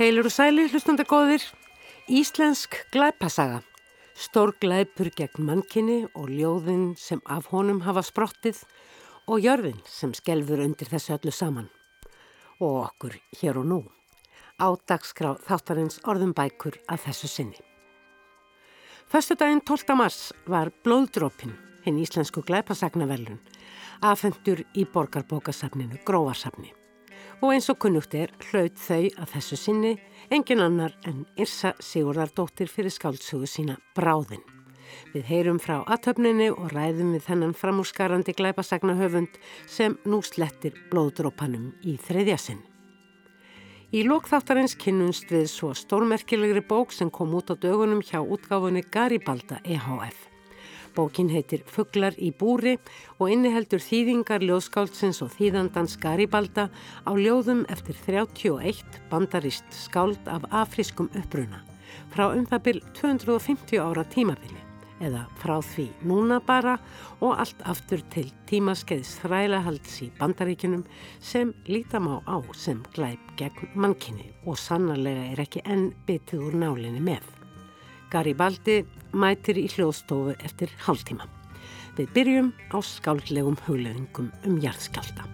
Heilur og sæli, hlustandagóðir, Íslensk glæpasaga, stór glæpur gegn mannkinni og ljóðin sem af honum hafa sprottið og jörðin sem skelfur undir þessu öllu saman. Og okkur hér og nú, á dagskrá þáttarins orðumbækur að þessu sinni. Föstudaginn 12. mars var Blóðdrópin, hinn íslensku glæpasagnaverlun, afhendur í borgarbókasafninu Gróarsafni og eins og kunnugt er hlaut þau að þessu sinni engin annar en Irsa Sigurðardóttir fyrir skáldsögu sína Bráðin. Við heyrum frá aðtöfninni og ræðum við þennan framúrskarandi glæpasagna höfund sem nú slettir blóðdrópanum í þriðja sinn. Í lókþáttarins kynnumst við svo stórmerkilegri bók sem kom út á dögunum hjá útgáfunni Garibalda EHF. Bókin heitir Fugglar í búri og inniheldur þýðingar ljóðskáldsins og þýðandans Garibalda á ljóðum eftir 31 bandarist skáld af afriskum uppruna frá um það byrj 250 ára tímabili eða frá því núna bara og allt aftur til tímaskeiðs þrælahalds í bandaríkunum sem lítam á á sem glæp gegn mannkinni og sannarlega er ekki enn bitið úr nálinni með. Garibaldi mætir í hljóðstofu eftir hálftíma. Við byrjum á skáldlegum hugleðingum um jarðskjálta.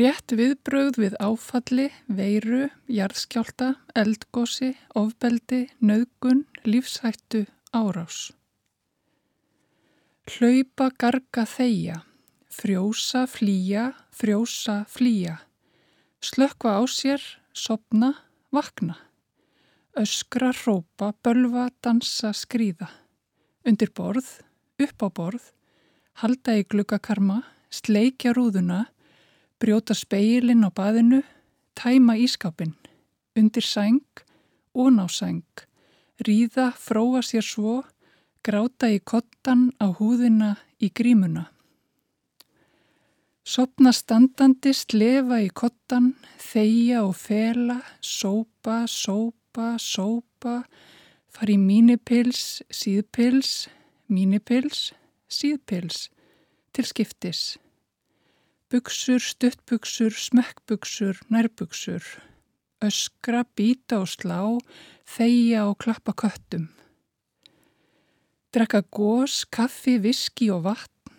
Rétt viðbröð við áfalli, veiru, jarðskjálta, eldgósi, ofbeldi, nöðgun, lífshættu, árás. Hlaupa, garga, þeia, frjósa, flýja, frjósa, flýja, slökva á sér, sopna, vakna, öskra, rópa, bölva, dansa, skrýða, undir borð, upp á borð, halda í glukkakarma, sleikja rúðuna, brjóta speilin á baðinu, tæma ískapin, undir sæng, ón á sæng, ríða, fróa sér svo, Gráta í kottan á húðina í grímuna. Sopna standandi, slefa í kottan, þeia og fela, sópa, sópa, sópa, fari mínipils, síðpils, mínipils, síðpils, til skiptis. Buksur, stuttbuksur, smekkbuksur, nærbuksur, öskra, býta og slá, þeia og klappa köttum. Drekka gós, kaffi, viski og vatn,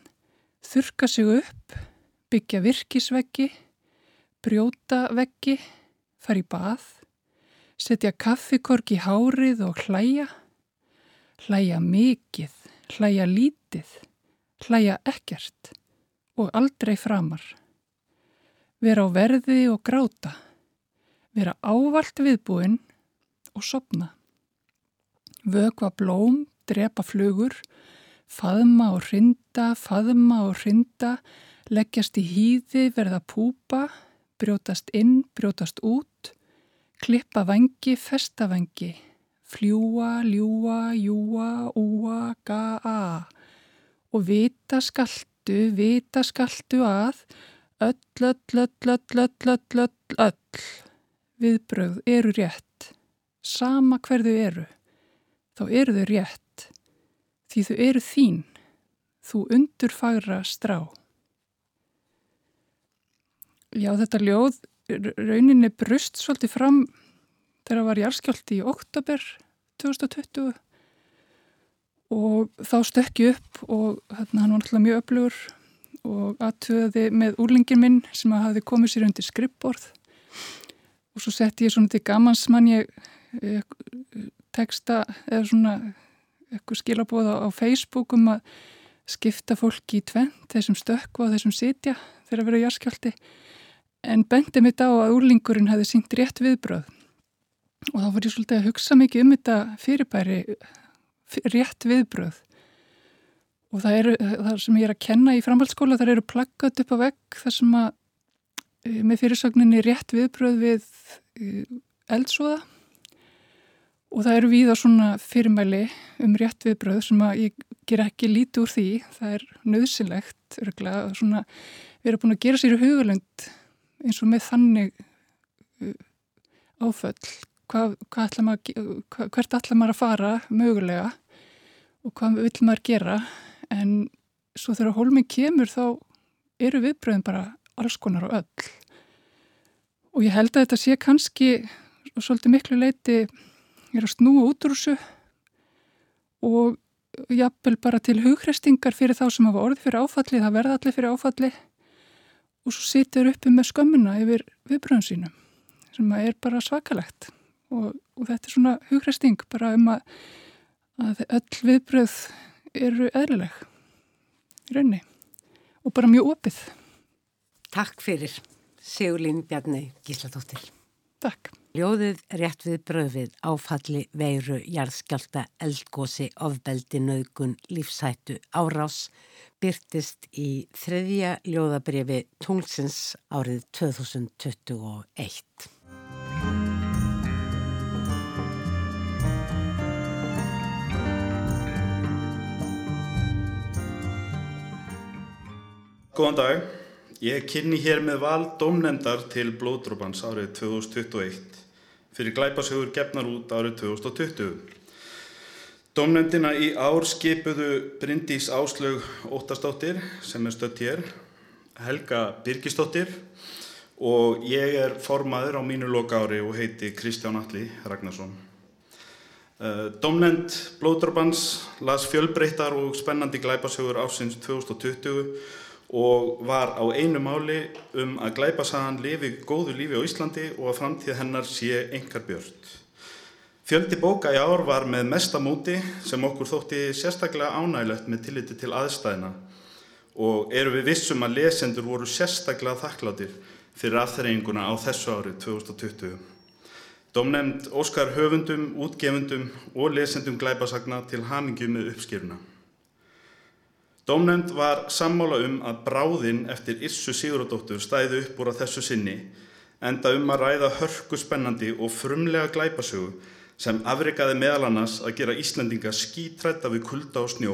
þurka sig upp, byggja virkisveggi, brjóta veggi, fara í bað, setja kaffikork í hárið og hlæja, hlæja mikið, hlæja lítið, hlæja ekkert og aldrei framar. Vera á verði og gráta, vera ávalt viðbúinn og sopna. Vögva blóm, drepa flugur, faðma og rinda, faðma og rinda, leggjast í hýði, verða púpa, brjótast inn, brjótast út, klippa vangi, festa vangi, fljúa, ljúa, júa, úa, ga-a. Og vita skaltu, vita skaltu að öll, öll, öll, öll, öll, öll, öll, öll viðbröð eru rétt, sama hverðu eru, þá eru þau rétt því þau eru þín, þú undurfagra strá. Já, þetta ljóð rauninni brust svolítið fram þegar það var járskjálti í oktober 2020 og þá stökki upp og hérna, hann var náttúrulega mjög öflugur og aðtöði með úrlingin minn sem að hafi komið sér undir skrippborð og svo setti ég svona til gamansmann ég eh, teksta eða svona eitthvað skilabóða á Facebook um að skipta fólki í tvent, þessum stökku og þessum sitja þegar vera járskjálti en bendi mitt á að úrlingurinn hefði syngt rétt viðbröð og þá var ég svolítið að hugsa mikið um þetta fyrirbæri rétt viðbröð og það eru, það sem ég er að kenna í framhaldsskóla, það eru plaggat upp á vegg þar sem að eh, með fyrirsögninni rétt viðbröð við eh, eldsúða Og það eru víða svona fyrirmæli um rétt viðbröð sem að ég ger ekki lítið úr því. Það er nöðsynlegt, örgulega, að svona vera búin að gera sér í hugalund eins og með þannig uh, áföll. Hvað, hvað maður, hvert ætla maður að fara mögulega og hvað vill maður gera? En svo þegar hólminn kemur þá eru viðbröðin bara alls konar og öll. Og ég held að þetta sé kannski og svolítið miklu leiti er að snúa útrúsu og jafnvel bara til hugrestingar fyrir þá sem hafa orði fyrir áfalli, það verða allir fyrir áfalli og svo sitjar uppi með skömmuna yfir viðbröðum sínum sem er bara svakalegt og, og þetta er svona hugresting bara um að, að öll viðbröð eru eðlileg í raunni og bara mjög opið. Takk fyrir Sigurlín Bjarni Gísladóttir. Takk. Ljóðið rétt við bröfið áfalli veiru, jarðskjálta, eldgósi, ofbeldi, naugun, lífsættu, árás byrtist í þriðja ljóðabrifi Tungsins árið 2021. Góðan dag, ég kynni hér með val domnendar til blóðdrópans árið 2021 fyrir glæpasögur gefnar út árið 2020. Domnendina í ár skipuðu Bryndís Áslög Óttastóttir sem er stött hér, Helga Birgistóttir og ég er formaður á mínu loka ári og heiti Kristján Alli Ragnarsson. Eh, Domnend blóðdrópans las fjölbreyttar og spennandi glæpasögur ásins 2020 og var á einu máli um að glæpasagan lifi góðu lífi á Íslandi og að framtíð hennar sé engar björnt. Fjöldi bóka í ár var með mesta móti sem okkur þótti sérstaklega ánægilegt með tilliti til aðstæðina og eru við vissum að lesendur voru sérstaklega þakkláttir fyrir aðþreyinguna á þessu ári 2020. Dómnefnd Óskar höfundum, útgefundum og lesendum glæpasagna til hamingi með uppskýruna. Dómnefnd var sammála um að bráðinn eftir Issu Sigurðardóttur stæði upp úr að þessu sinni enda um að ræða hörku spennandi og frumlega glæpasögu sem afrikaði meðal annars að gera Íslandinga skítrætta við kulda og snjó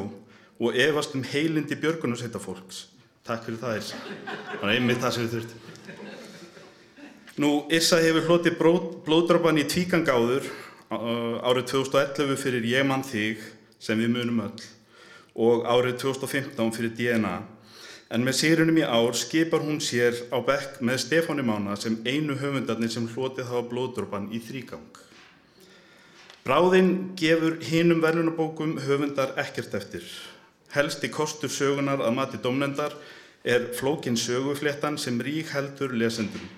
og efast um heilindi björgunarsveita fólks. Takk fyrir það Issa. Það er einmitt það sem við þurftum. Nú, Issa hefur hlotið blóðdrópan í tvíkangáður árið 2011 fyrir Ég mann þig sem við munum öll og árið 2015 fyrir DNA en með sírunum í ár skipar hún sér á bekk með Stefáni Mána sem einu höfundarnir sem hlotið hafa blóðdrópan í þrýgang. Bráðinn gefur hinum verðlunabókum höfundar ekkert eftir. Helsti kostur sögunar að mati domnendar er flókin sögufléttan sem rík heldur lesendum.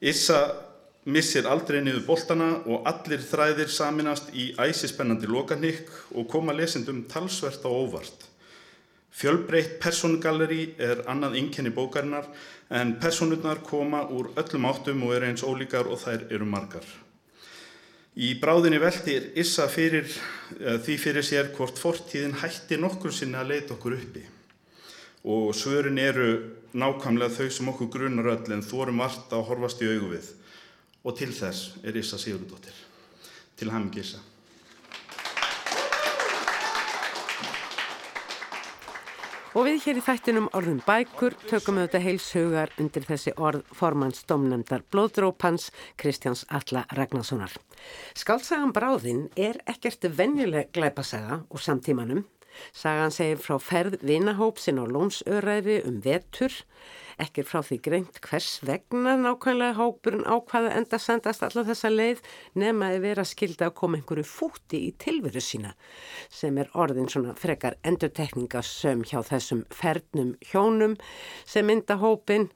Issa missir aldrei niður boltana og allir þræðir saminast í æsispennandi lokanikk og koma lesendum talsvert á óvart. Fjölbreytt persongalleri er annað innkenni bókarinnar en personurnar koma úr öllum áttum og eru eins ólíkar og þær eru margar. Í bráðinni veldi er Issa fyrir, því fyrir sér hvort fortíðin hætti nokkur sinni að leita okkur uppi. Og svörin eru nákvæmlega þau sem okkur grunar öll en þórum vart að horfast í augu við og til þess er Issa Sigurðardóttir. Til ham ekki Issa. Og við hér í þættinum orðum bækur tökum við þetta heilshugar undir þessi orð formanns domnendar blóðdrópans Kristjáns Alla Ragnarssonar. Skálsagan Bráðinn er ekkert venjuleg glæpasaga úr samtímanum. Sagan segir frá ferð vinahópsinn á lónsöræfi um vetur Ekki frá því greint hvers vegna nákvæmlega hópurinn ákvaða enda sendast alla þessa leið nema að vera skilda að koma einhverju fúti í tilveru sína sem er orðin svona frekar endurtekningasöm hjá þessum fernum hjónum sem mynda hópin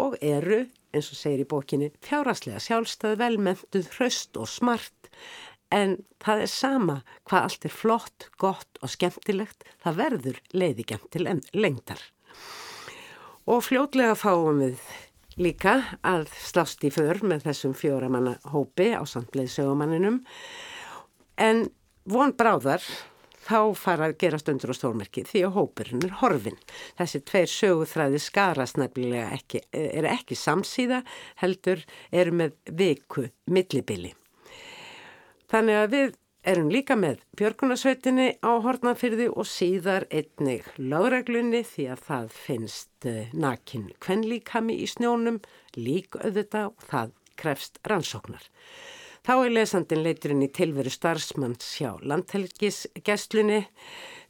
og eru, eins og segir í bókinni, fjáraslega sjálfstöð, velmentuð, hraust og smart en það er sama hvað allt er flott, gott og skemmtilegt, það verður leiðigemt til lengtar. Og fljótlega fáum við líka að slást í för með þessum fjóramanna hópi á samtleið sögumanninum en von bráðar þá fara að gera stundur á stórmerki því að hópurinn er horfin. Þessi tveir söguþræði skarast nefnilega ekki, er ekki samsíða heldur eru með viku millibili. Þannig að við erum líka með Björgunarsveitinni á Hortnafyrði og síðar einnig láreglunni því að það finnst eh, nakin kvenlíkami í snjónum, lík auðvita og það krefst rannsóknar. Þá er lesandin leiturinn í tilveru starfsmanns hjá landhelgisgesslunni,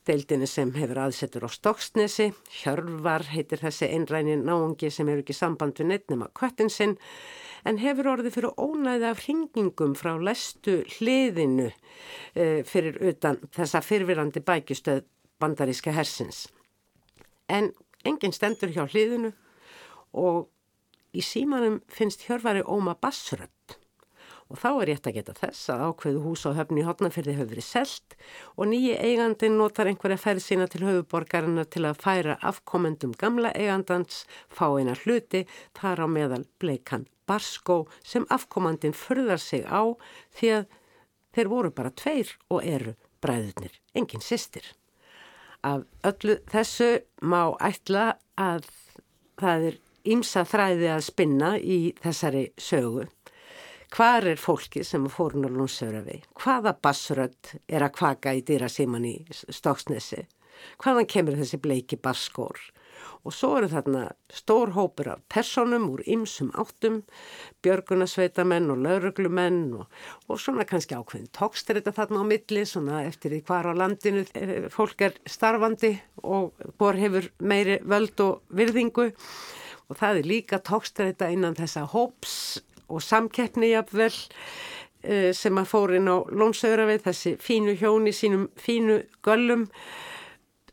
deildinni sem hefur aðsetur á Stokksnesi, Hjörvar heitir þessi einræni náungi sem hefur ekki samband við neitt nema köttinsinn, en hefur orðið fyrir ónæði af hringingum frá lestu hliðinu e, fyrir utan þessa fyrfirandi bækistöð bandaríska hersins. En enginn stendur hjá hliðinu og í símanum finnst Hjörvari óma bassrödd og þá er rétt að geta þess að ákveðu hús á höfni í hotnafyrði hefur verið selt og nýji eigandin notar einhverja ferð sína til höfuborgarina til að færa afkomendum gamla eigandans, fá eina hluti, þar á meðal bleikan barskó sem afkomandin förðar sig á því að þeir voru bara tveir og eru bræðurnir, enginn sýstir. Af öllu þessu má ætla að það er ímsa þræði að spinna í þessari sögu Hvar er fólki sem fór hún á Lónsörafi? Hvaða bassrödd er að kvaka í dýra síman í Stóksnesi? Hvaðan kemur þessi bleiki basskór? Og svo eru þarna stór hópur af personum úr ymsum áttum, björgunasveitamenn og lauruglumenn og, og svona kannski ákveðin tókst er þetta þarna á milli, svona eftir því hvar á landinu fólk er starfandi og bor hefur meiri völd og virðingu. Og það er líka tókst er þetta innan þessa hóps og samkeppni jafnvel uh, sem að fór inn á Lónsöðravið, þessi fínu hjóni sínum fínu göllum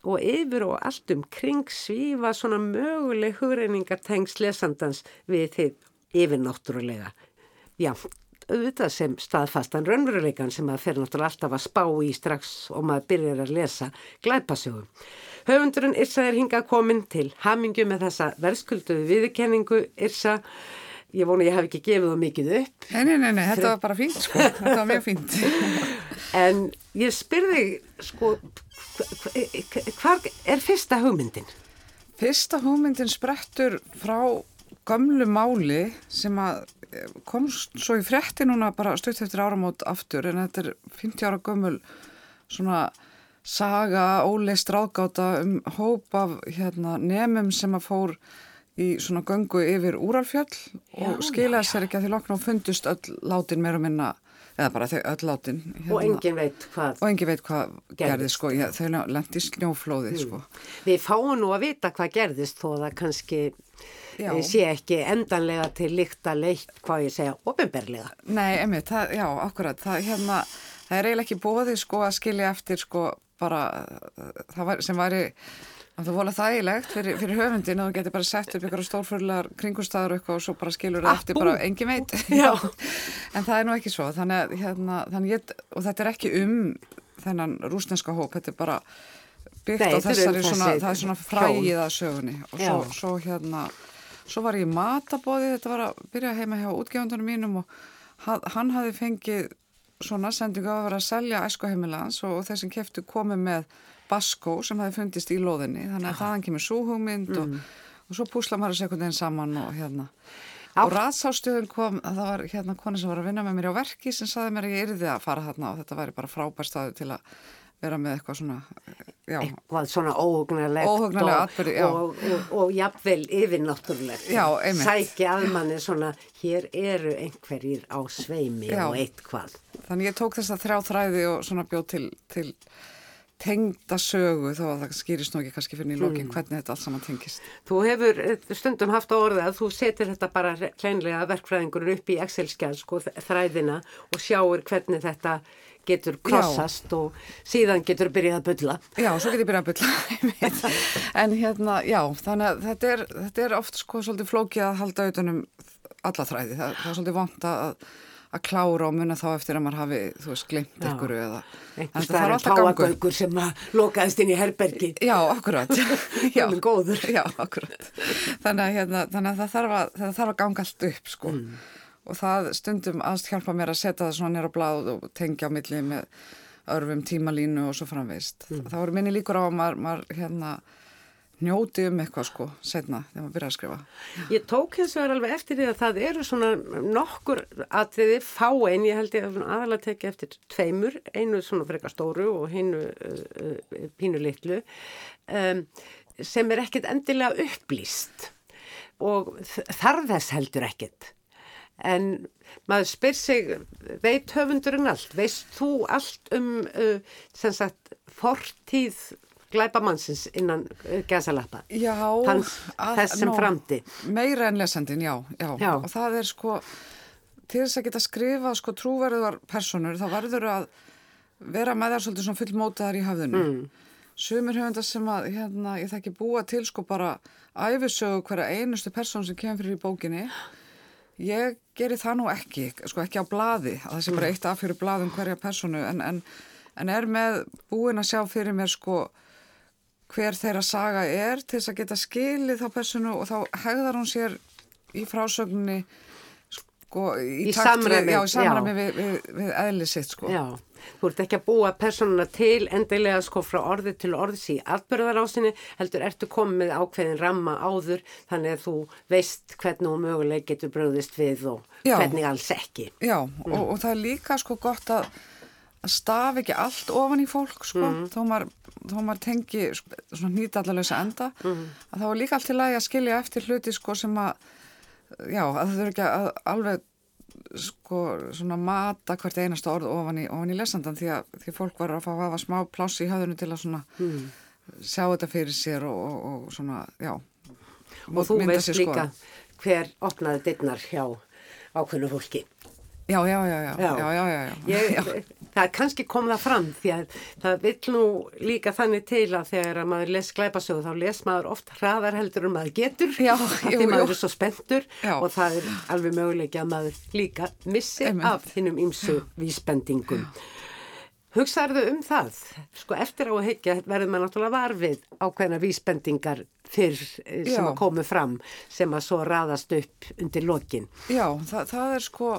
og yfir og allt um kring svífa svona möguleg hugreiningartengs lesandans við þið yfirnáttúrulega. Já, auðvitað sem staðfastan raunveruleikan sem að fer náttúrulega alltaf að spá í strax og maður byrjar að lesa glæpasögum. Höfundurinn Irsa er hingað komin til hamingu með þessa verðskulduðu viðkenningu Irsa ég vonu ég hef ekki gefið það mikið upp. Nei, nei, nei, nei þetta var bara fínt sko, þetta var mjög fínt. en ég spyrði sko, hvað er fyrsta hugmyndin? Fyrsta hugmyndin sprettur frá gömlu máli sem að eh, kom svo í fretti núna bara stutt eftir áramót aftur en þetta er 50 ára gömul svona saga, óleist ráðgáta um hóp af hérna, nefnum sem að fór í svona göngu yfir Úralfjöll og skilaði sér ekki að því lokna og fundust öll látin meira minna eða bara þau öll látin hérna. og engin veit hvað og engin veit hvað gerðist sko, Já, þau lendi snjóflóði mm. sko. Við fáum nú að vita hvað gerðist þó það kannski já. Eh, sé ekki endanlega til líkt að leitt hvað ég segja ofinberlega Nei, emið, það, já, akkurat það, hérna, það er eiginlega ekki bóðið sko að skilja eftir sko bara var, sem væri Það er volið þægilegt fyrir, fyrir höfundin að þú getur bara sett upp ykkur stórfurlar kringustæður og svo bara skilur það eftir bara engi veit. En það er nú ekki svo. Þannig, hérna, þannig ég, og þetta er ekki um þennan rúsneska hóp þetta er bara byggt Nei, á þessari um svona, það er svona frægið að sögunni. Og svo, svo hérna svo var ég í matabóði þetta var að byrja heima hjá útgefundunum mínum og hann hafi fengið svona sendingu að vera að selja æskoheimilans og, og þeir sem keftu komið með baskó sem hefði fundist í loðinni þannig að þaðan kemur súhugmynd mm. og, og svo púsla maður sekundin saman og hérna Á. og ratsástöðun kom, það var hérna koni sem var að vinna með mér á verki sem saði mér að ég yrði að fara þarna og þetta væri bara frábær staðu til að vera með eitthvað svona já. eitthvað svona óhugnarlegt og, og, og, og jafnvel yfirnáttúrulegt sæki að manni svona hér eru einhverjir á sveimi já. og eitthvað þannig ég tók þess að þrjá þræði og svona bjóð til, til tengda sögu þó að það skýrist nú ekki kannski fyrir nýlókin mm. hvernig þetta allt saman tengist. Þú hefur eh, stundum haft á orðið að þú setir þetta bara kleinlega verkfræðingur upp í Excel-skjál sko þræðina og sjáur hvernig þetta getur krossast já. og síðan getur byrjað að bylla. Já, svo getur byrjað að bylla en hérna, já þannig að þetta er, þetta er oft sko svolítið flókið að halda auðvunum alla þræði, það, það er svolítið vant að að klára og munna þá eftir að maður hafi, þú veist, glimt ykkur eða einhver starf páagaugur sem að lokaðist inn í herbergi. Já, akkurat. Já, Já akkurat. Þannig að, hérna, þannig að það, þarf að, það þarf að ganga allt upp sko. Mm. og það stundum aðst hjálpa mér að setja það svona nýra bláð og tengja á milli með örfum tímalínu og svo framveist mm. þá eru minni líkur á að maður, maður hérna njóti um eitthvað sko setna þegar maður byrja að skrifa. Ég tók hins vegar alveg eftir því að það eru svona nokkur atriði fá einn, ég held ég að aðalega tekja eftir tveimur, einu svona frekar stóru og hinnu uh, uh, pínu litlu um, sem er ekkit endilega upplýst og þarf þess heldur ekkit En maður spyr sig, veit höfundurinn allt? Veist þú allt um uh, sagt, fortíð glæbamannsins innan uh, gæsalappa? Þess sem nó, framdi. Meira en lesandin, já, já. Já. Og það er sko, til þess að geta skrifað sko trúverðuar personur, þá verður að vera með þær svolítið svona fullmótaðar í hafðinu. Mm. Sumir höfundar sem að, hérna, ég þekki búa til sko bara æfisögu hverja einustu persón sem kemur fyrir í bókinni. Ég geri það nú ekki, sko ekki á blaði, að það sé bara eitt af fyrir blaðum hverja personu, en, en, en er með búin að sjá fyrir mér sko hver þeirra saga er til þess að geta skilið þá personu og þá hegðar hún sér í frásögninni sko í, Í samræmi, við, við, við, við eðli sitt sko. Já, þú ert ekki að búa personuna til endilega sko frá orði til orðis í atbyrðarásinni, heldur ertu komið ákveðin ramma áður þannig að þú veist hvernig og möguleg getur bröðist við og Já. hvernig alls ekki. Já, og, og það er líka sko gott að, að stafi ekki allt ofan í fólk sko, þó maður, þó maður tengi sko, svona nýtallalösa enda, að það var líka allt í lagi að skilja eftir hluti sko sem að, já, að það þurfi ekki að alveg sko svona mata hvert einasta orð ofan í, ofan í lesandan því að því fólk var að fá að hafa smá pláss í höfðinu til að svona sjá þetta fyrir sér og, og, og svona, já. Og þú veist sér líka hver opnaði dittnar hjá ákveðinu fólki. Já, já, já, já, já, já. Ég, það kannski kom það fram því að það vill nú líka þannig til að þegar að maður les glæpasögu þá les maður oft hraðar heldur en maður getur Já, af jú, því maður jú. er svo spenntur Já. og það er alveg möguleiki að maður líka missi Einmitt. af hinnum ímsu vísbendingum. Hugsaðu um það, sko eftir á að heikja verður maður náttúrulega varfið ákveðna vísbendingar fyrr eh, sem Já. að komu fram sem að svo raðast upp undir lokin. Já, það, það er sko,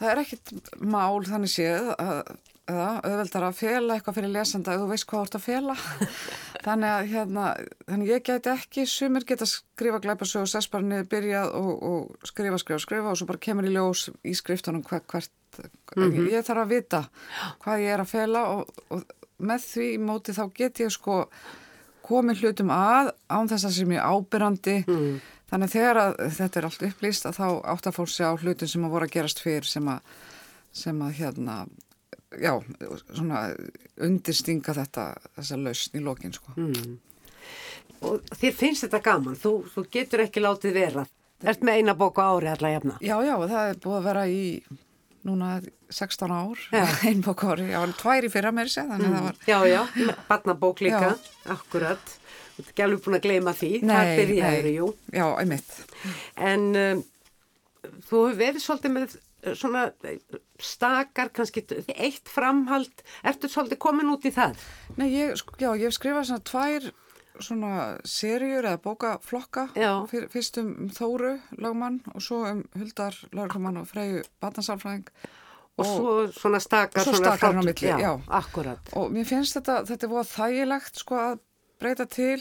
það er ekkit mál þannig séð að, auðveldar að fela eitthvað fyrir lesanda ef þú veist hvað þú ert að fela. þannig að hérna, þannig ég gæti ekki, sumir geta skrifa glæpasögu, sess bara niður byrjað og, og skrifa, skrifa, skrifa og svo bara kemur í ljós í skriftunum hver, hvert, ég þarf að vita hvað ég er að fela og, og með því móti þá get ég sko komið hlutum að án þess að sem ég ábyrrandi þannig að þegar að þetta er allt upplýst að þá átt að fólk sjá hlutum sem að voru að gerast fyrir sem að, sem að hérna já, svona undirstinga þetta þessa lausn í lokin sko. Og þér finnst þetta gaman, þú, þú getur ekki látið vera. Ert með eina bók á ári alla jafna. Já, já, það er búið að vera í núna 16 ár Já. einn bók á ári, já, tvær í fyrra mér sér þannig að það var Já, já, barnabók líka, akkurat. Þú ert ekki alveg búin að gleyma því, það byrjaður, jú. Já, einmitt. En um, þú hefur verið svolítið með uh, svona uh, stakar, kannski eitt framhald. Ertu svolítið komin út í það? Nei, ég, sko, já, ég hef skrifað svona tvær svona serjur eða bókaflokka Já. fyr, fyrst um Þóru lagmann og svo um Huldar lagmann og Freyju Barnasalfræðing Og, svo svona stakar, svo svona stakar inn á hroll- milli, já. akkurat. og mér finnst þetta, þetta er búið þægilegt sko að breyta til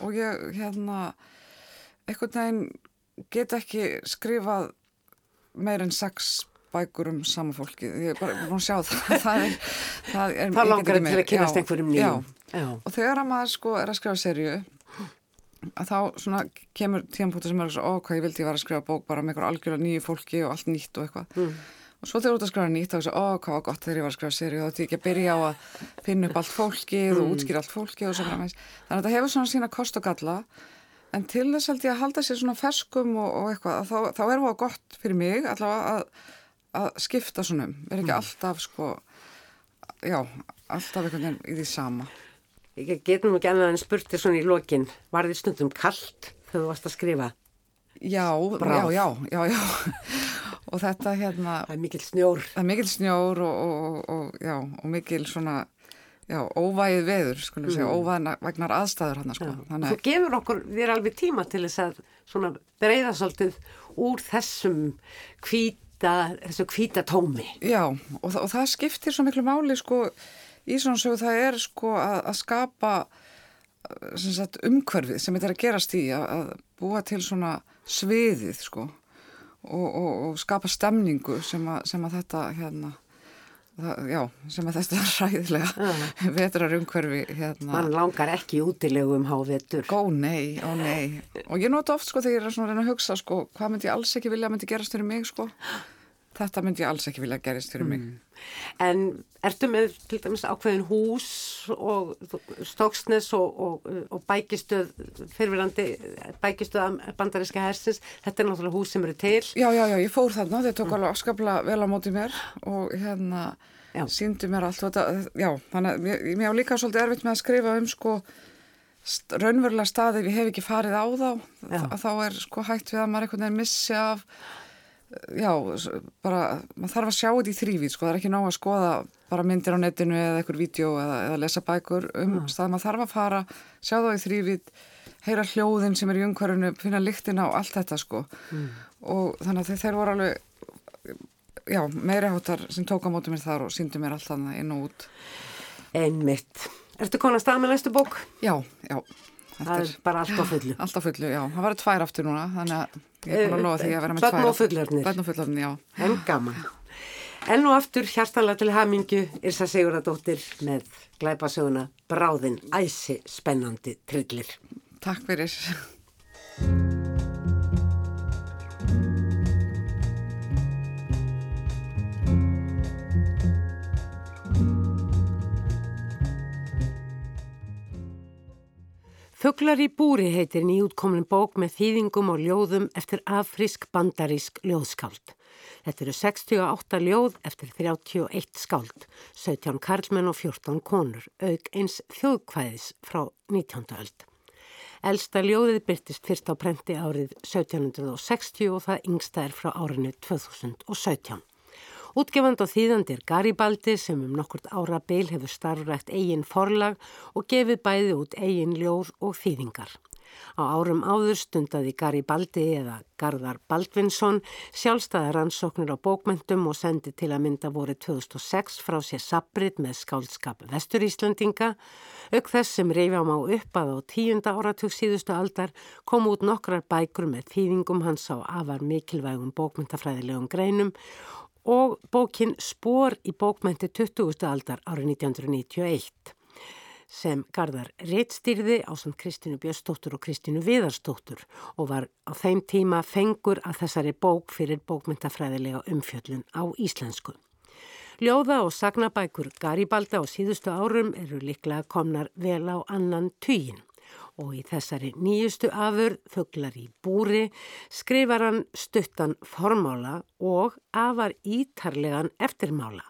og ég hérna einhvern veginn get ekki skrifað meir en sex bækur um sama fólki ég er bara búin að sjá það. Það er, það er Það langar til að kynast einhverjum nýjum. Og þegar að maður sko er að skrifa serju að þá svona kemur tíðanpúti sem er ó hvað ég vildi ég var að skrifa bók bara með einhver algjörlega nýju fólki og allt nýtt og eitthvað. Mm. Og svo þegar þú ert að skrifa nýtt þá er svo, ó hvað var gott þegar ég var að skrifa serju þá ætti ég ekki að byrja á að finna upp allt fólkið Mm. og útskýra allt fólkið og svo framvegis. Þannig að þetta hefur svona sína kost og galla. En til þess held ég að halda sér svona ferskum og, og eitthvað að þá, þá er það gott fyrir mig allavega að, að skipta svona um, vera ekki alltaf sko já, alltaf einhvern veginn í því sama. Ég getum nú ekki annað en spurti svona í lokin, var þið stundum kallt þegar þú varst að skrifa? Já, já, já, já, já. Og þetta hérna, Það er mikill snjór. það er mikil snjór og, og, og, já, og mikil svona, já, óvægið veður, skulum segja, óvægna vegnar aðstæður hann, sko. Þú Þannig, gefur okkur þér alveg tíma til þess að svona breyða svolítið úr þessum hvíta, þessu hvíta tómi. já, og, þa- og það skiptir svo miklu máli, sko, í svona sögu það er, sko, að, að skapa umhverfið sem þetta er að gerast í, að, að búa til svona sviðið, sko, og, og, og skapa stemningu sem að, sem að þetta, hérna, það, já, sem að þetta er ræðilega vetrar umhverfi hérna. Man langar ekki útilegu um hávetur. Ó nei, ó nei. Og ég nota oft sko þegar ég er að að hugsa sko, hvað myndi ég alls ekki vilja myndi gerast fyrir mig sko. Þetta myndi ég alls ekki vilja að gerast fyrir mig. Mm. En ertu með til dæmis ákveðin hús og stóksnes og, og, og bækistöð, fyrirverandi bækistöð bandaríska hersins, þetta er náttúrulega hús sem eru til. Já, já, já, ég fór þarna, þeir tók alveg afskapla vel á móti mér og hérna síndi mér allt og þetta, já, þannig að mér, mér á líka svolítið erfitt með að skrifa um sko raunverulega staði ef ég hef ekki farið á þá, já. þá er sko hægt við að maður einhvern veginn missi af já, bara, maður þarf að sjá þetta í þrývít, sko, það er ekki ná að skoða bara myndir á netinu eða eitthvað vídeo eða, eða lesa bækur um mm. stað, maður þarf að fara, sjá það í þrývít heyra hljóðin sem er í umhverfunu finna lyktina og allt þetta, sko mm. og þannig að þeir voru alveg já, meiri hátar sem tók á mótu mér þar og síndi mér allt þannig inn og út Einmitt. Ertu konar stað með næstu bók? Já, já Það er bara allt á fullu. Allt á fullu, já. Það var tvær aftur núna, þannig að ég er að lofa því að vera með tvær. Bönn og fullörnir. Bönn og fullörnir, já. En gaman. En og aftur hjartanlega til hamingu Irsa Siguradóttir með glæpasöguna Bráðin æsi spennandi trillir. Takk fyrir. Fuglar í búri heitir nýjútkomin bók með þýðingum og ljóðum eftir afrísk bandarísk ljóðskáld. Þetta eru 68 ljóð eftir 31 skáld, 17 karlmenn og 14 konur, auk eins þjóðkvæðis frá 19. öld. Elsta ljóðið byrtist fyrst á prenti árið 1760 og það yngsta er frá árinu 2017. Útgefand og þýðandi er Garibaldi sem um nokkurt ára byl hefur starfrækt eigin forlag og gefið bæði út eigin ljóð og þýðingar. Á árum áður stundaði Garibaldi eða Garðar Baldvinsson sjálfstæðar ansóknir á bókmentum og sendi til að mynda voru 2006 frá sér sabrit með skálskap Vestur Íslandinga. Auk þess sem reyfjám á upp að á tíunda áratug síðustu aldar kom út nokkrar bækur með þýðingum hans á afar mikilvægum bókmentafræðilegum greinum og bókin Spór í bókmenti 20. aldar árið 1991 sem Garðar reittstýrði á samt Kristínu Björnstóttur og Kristínu Viðarstóttur og var á þeim tíma fengur að þessari bók fyrir bókmyndafræðilega umfjöllun á íslensku. Ljóða og sagnabækur Garibalda á síðustu árum eru liklega komnar vel á annan týjin og í þessari nýjustu afur, Þuglar í búri, skrifar hann stuttan formála og afar ítarlegan eftirmála.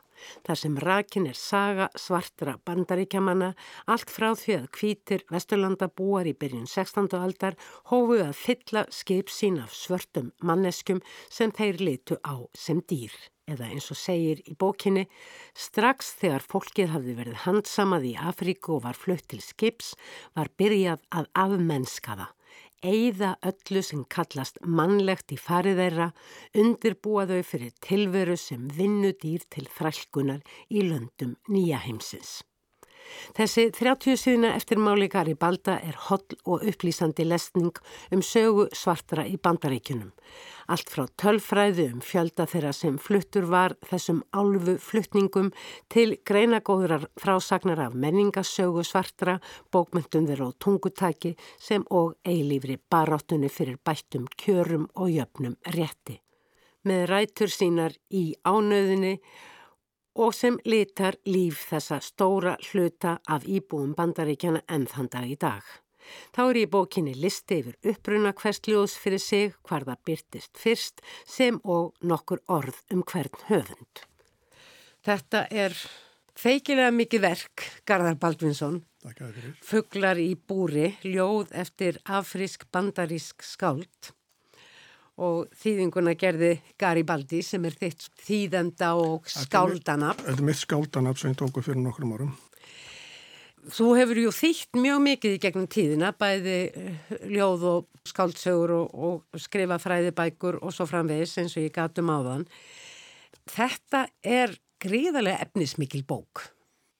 Þar sem rakin er saga svartra bandaríkjamanna, allt frá því að kvítir Vesturlanda búar í byrjun 16. aldar hófuð að fylla skip sín af svörtum manneskum sem þeir litu á sem dýr eða eins og segir í bókinni, strax þegar fólkið hafði verið handsamað í Afríku og var flutt til skips, var byrjað að afmennskaða, eigða öllu sem kallast mannlegt í farið þeirra, undirbúa þau fyrir tilveru sem vinnu dýr til þrælkunar í löndum nýja heimsins. Þessi 30 síðuna eftir máli Garibalda er holl og upplýsandi lesning um sögu svartra í bandaríkunum. Allt frá tölfræðu um fjölda þeirra sem fluttur var þessum álfu fluttningum til greinagóðrar frásagnar af menningasögu svartra, bókmyndum þeirra og tungutaki sem og eilífri baráttunni fyrir bættum kjörum og jöfnum rétti. Með rætur sínar í ánöðinni og sem litar líf þessa stóra hluta af íbúum bandaríkjana enn þann dag í dag. Þá er í bókinni listi yfir uppruna hvers ljóðs fyrir sig, hvar það byrtist fyrst, sem og nokkur orð um hvern höfund. Þetta er feikilega mikið verk, Garðar Baldvinsson. Fuglar í búri, ljóð eftir afrísk bandarísk skáld og þýðinguna gerði Garibaldi sem er þitt þýðenda og skáldanab. Þetta er mitt skáldanab sem ég tóku fyrir nokkrum árum. Þú hefur ju þýtt mjög mikið í gegnum tíðina, bæði eh, ljóð og skáldsögur og, og skrifa fræðibækur og svo framvegis eins og ég gatum á þann. Þetta er gríðarlega efnismikil bók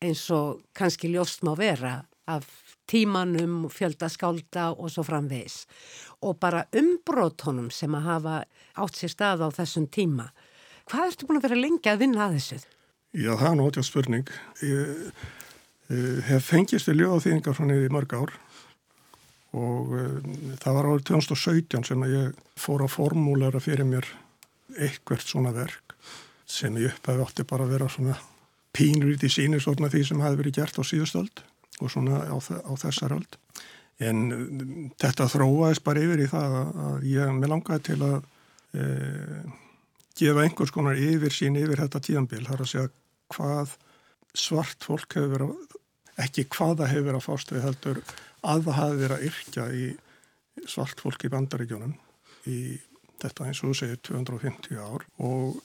eins og kannski ljóst má vera af tímanum, fjölda skálda og svo framvegis. Og bara umbrótonum sem að hafa átt sér stað á þessum tíma. Hvað ertu búin að vera lengi að vinna að þessu? Já, það er náttúrulega spurning. Ég, ég hef fengist í ljóðaþýðingar frá niður í mörg ár og uh, það var árið 2017 sem ég fór að formúlera fyrir mér eitthvert svona verk sem ég upphæfi átti bara að vera svona pínrýtt í síni svona því sem hafi verið gert á síðustöld og svona á, á þessar öld. En uh, þetta þróaðist bara yfir í það að ég með langaði til að uh, gefa einhvers konar yfir sín yfir þetta tíðanbíl. Það er að segja hvað svart fólk hefur verið ekki hvaða hefur verið að fást við heldur að það hafi verið að yrkja í svart fólk í bandaríkjónum í þetta eins og þú segir 250 ár og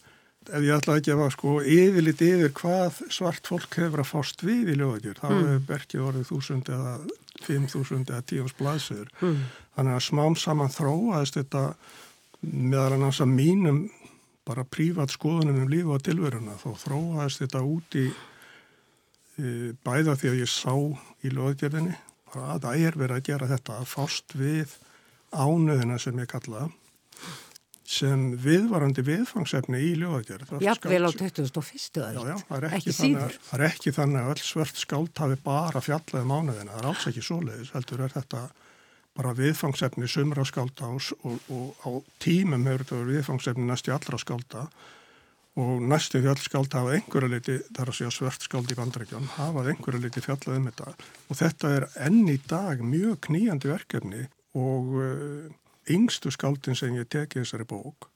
ef ég ætla að gefa sko yfirlit yfir hvað svart fólk hefur að fást við í lögagjur, þá mm. hefur berkið orðið þúsund eða 5.000 eða 10.000 blaðsöður. Mm. Þannig að smám saman þróaðist þetta meðal annars að mínum bara prívat skoðunum um lífa og tilveruna þá þróaðist þetta út í e, bæða því að ég sá í lögagjörðinni að það er verið að gera þetta að fást við ánöðina sem ég kalla sem viðvarandi viðfangsefni í ljóðagjörð. Jafnvel á 2001. Já, já, það er ekki, ekki þannig, það er ekki þannig að öll svört skált hafi bara fjallað um ánöðina, það er alls ekki svoleiðis, heldur er þetta bara viðfangsefni sumra skálda og, og, á tímum hefur þetta verið viðfangsefni næstu allra skálda og næstu fjöld skálda hafa einhverja liti, þar að segja svört skáldi í bandrækjan, hafað einhverja liti fjallað um þetta og þetta er enn í dag mjög kníjandi verkefni og uh, yngstu skáldin sem ég teki þessari bók,